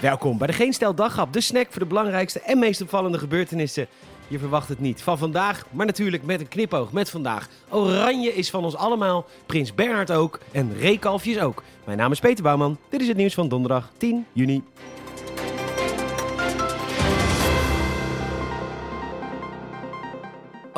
Welkom bij de Geen Stel de snack voor de belangrijkste en meest opvallende gebeurtenissen. Je verwacht het niet van vandaag, maar natuurlijk met een knipoog met vandaag. Oranje is van ons allemaal, Prins Bernhard ook en Reekalfjes ook. Mijn naam is Peter Bouwman, dit is het nieuws van donderdag 10 juni.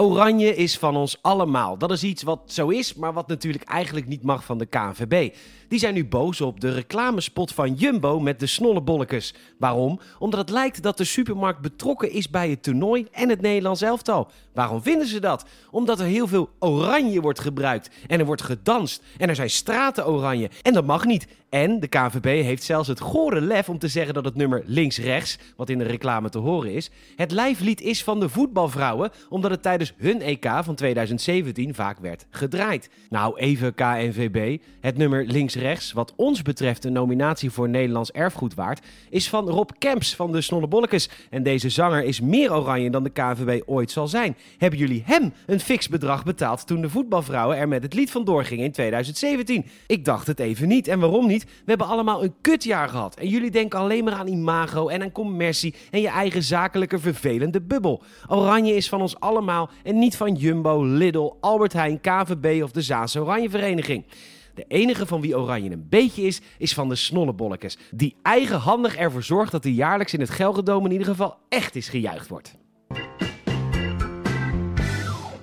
Oranje is van ons allemaal. Dat is iets wat zo is, maar wat natuurlijk eigenlijk niet mag van de KNVB. Die zijn nu boos op de reclamespot van Jumbo met de snollebollekes. Waarom? Omdat het lijkt dat de supermarkt betrokken is bij het toernooi en het Nederlands elftal. Waarom vinden ze dat? Omdat er heel veel oranje wordt gebruikt en er wordt gedanst en er zijn straten oranje en dat mag niet. En de KNVB heeft zelfs het gore lef om te zeggen dat het nummer links-rechts, wat in de reclame te horen is, het lijflied is van de voetbalvrouwen, omdat het tijdens hun EK van 2017 vaak werd gedraaid. Nou, even KNVB, het nummer links-rechts, wat ons betreft een nominatie voor Nederlands erfgoed waard, is van Rob Kemps van de Snollebollekes. En deze zanger is meer oranje dan de KNVB ooit zal zijn. Hebben jullie hem een fix bedrag betaald toen de voetbalvrouwen er met het lied vandoor gingen in 2017? Ik dacht het even niet. En waarom niet? We hebben allemaal een kutjaar gehad. En jullie denken alleen maar aan imago en aan commercie en je eigen zakelijke vervelende bubbel. Oranje is van ons allemaal en niet van Jumbo, Lidl, Albert Heijn, KVB of de Zaanse Oranje Vereniging. De enige van wie Oranje een beetje is, is van de Snollebollekes. Die eigenhandig ervoor zorgt dat er jaarlijks in het Gelredome in ieder geval echt is gejuicht wordt.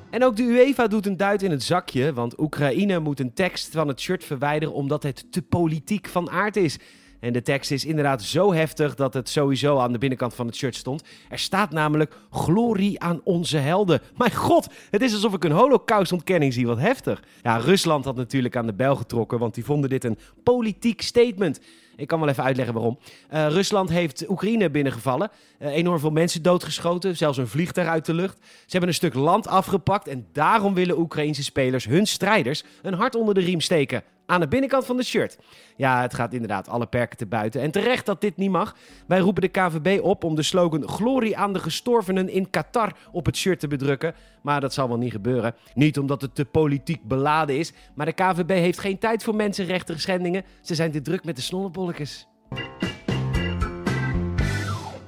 En ook de UEFA doet een duit in het zakje, want Oekraïne moet een tekst van het shirt verwijderen omdat het te politiek van aard is. En de tekst is inderdaad zo heftig dat het sowieso aan de binnenkant van het shirt stond. Er staat namelijk glorie aan onze helden. Mijn god, het is alsof ik een holocaustontkenning zie. Wat heftig. Ja, Rusland had natuurlijk aan de bel getrokken, want die vonden dit een politiek statement. Ik kan wel even uitleggen waarom. Uh, Rusland heeft Oekraïne binnengevallen. Uh, enorm veel mensen doodgeschoten, zelfs een vliegtuig uit de lucht. Ze hebben een stuk land afgepakt en daarom willen Oekraïnse spelers hun strijders een hart onder de riem steken aan de binnenkant van de shirt. Ja, het gaat inderdaad alle perken te buiten. En terecht dat dit niet mag. Wij roepen de KVB op om de slogan Glorie aan de gestorvenen in Qatar op het shirt te bedrukken. Maar dat zal wel niet gebeuren. Niet omdat het te politiek beladen is. Maar de KVB heeft geen tijd voor mensenrechten schendingen. Ze zijn te druk met de snollebolletjes.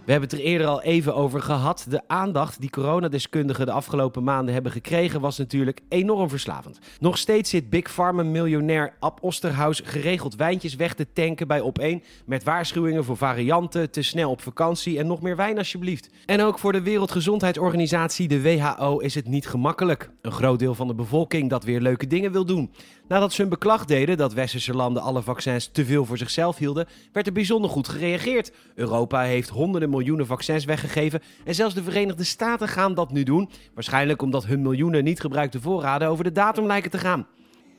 We hebben het er eerder al even over gehad. De aandacht die coronadeskundigen de afgelopen maanden hebben gekregen was natuurlijk enorm verslavend. Nog steeds zit Big Pharma miljonair Ab Osterhaus geregeld wijntjes weg te tanken bij Op1 met waarschuwingen voor varianten, te snel op vakantie en nog meer wijn alsjeblieft. En ook voor de Wereldgezondheidsorganisatie, de WHO, is het niet gemakkelijk. Een groot deel van de bevolking dat weer leuke dingen wil doen. Nadat ze hun beklag deden dat westerse landen alle vaccins te veel voor zichzelf hielden, werd er bijzonder goed gereageerd. Europa heeft honderden miljoenen vaccins weggegeven en zelfs de Verenigde Staten gaan dat nu doen. Waarschijnlijk omdat hun miljoenen niet gebruikte voorraden over de datum lijken te gaan.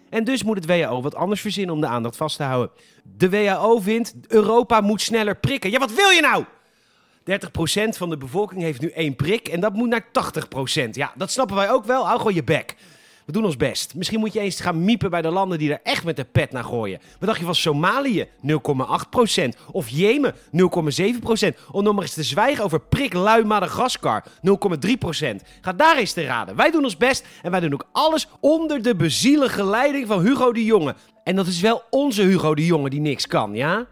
En dus moet het WHO wat anders verzinnen om de aandacht vast te houden. De WHO vindt Europa moet sneller prikken. Ja, wat wil je nou? 30% van de bevolking heeft nu één prik en dat moet naar 80%. Ja, dat snappen wij ook wel. Hou gewoon je bek. We doen ons best. Misschien moet je eens gaan miepen bij de landen die er echt met de pet naar gooien. Wat dacht je van Somalië? 0,8%. Of Jemen? 0,7%. Om nog maar eens te zwijgen over priklui Madagaskar? 0,3%. Ga daar eens te raden. Wij doen ons best en wij doen ook alles onder de bezielige leiding van Hugo de Jonge. En dat is wel onze Hugo de Jonge die niks kan, ja?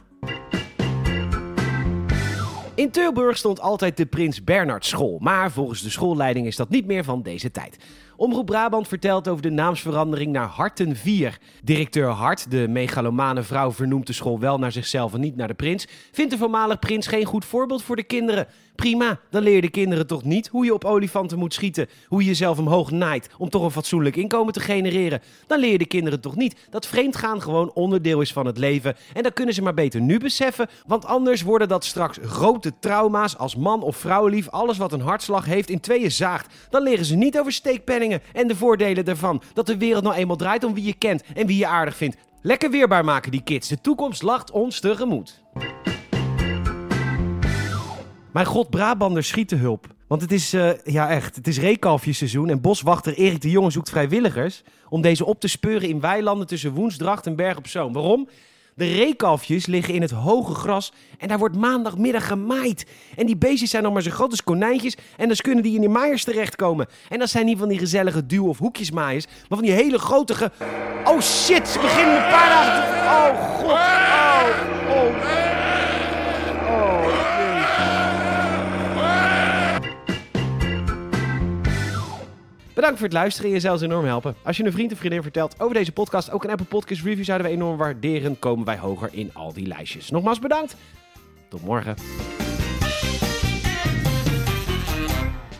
In Tilburg stond altijd de Prins Bernhard School, maar volgens de schoolleiding is dat niet meer van deze tijd. Omroep Brabant vertelt over de naamsverandering naar Harten 4. Directeur Hart, de megalomane vrouw, vernoemt de school wel naar zichzelf en niet naar de prins. Vindt de voormalig prins geen goed voorbeeld voor de kinderen? Prima, dan leer je de kinderen toch niet hoe je op olifanten moet schieten, hoe je jezelf omhoog naait om toch een fatsoenlijk inkomen te genereren. Dan leer je de kinderen toch niet dat vreemdgaan gewoon onderdeel is van het leven. En dat kunnen ze maar beter nu beseffen, want anders worden dat straks grote trauma's als man of vrouwenlief alles wat een hartslag heeft in tweeën zaagt. Dan leren ze niet over en de voordelen daarvan. Dat de wereld nou eenmaal draait om wie je kent en wie je aardig vindt. Lekker weerbaar maken die kids. De toekomst lacht ons tegemoet. Mijn god, Brabander schieten hulp. Want het is, uh, ja echt, het is reekalfjesseizoen en boswachter Erik de Jonge zoekt vrijwilligers om deze op te speuren in weilanden tussen Woensdracht en Berg op Zoom. Waarom? De reekalfjes liggen in het hoge gras en daar wordt maandagmiddag gemaaid. En die beestjes zijn nog maar zo groot als konijntjes en dus kunnen die in die maaiers terechtkomen. En dat zijn niet van die gezellige duw- of hoekjesmaaiers, maar van die hele grote ge... Oh shit, ze beginnen een paar dagen. Oh god, oh. oh. Bedankt voor het luisteren en je zelfs enorm helpen. Als je een vriend of vriendin vertelt over deze podcast, ook een Apple Podcast review zouden we enorm waarderen. Komen wij hoger in al die lijstjes. Nogmaals bedankt. Tot morgen.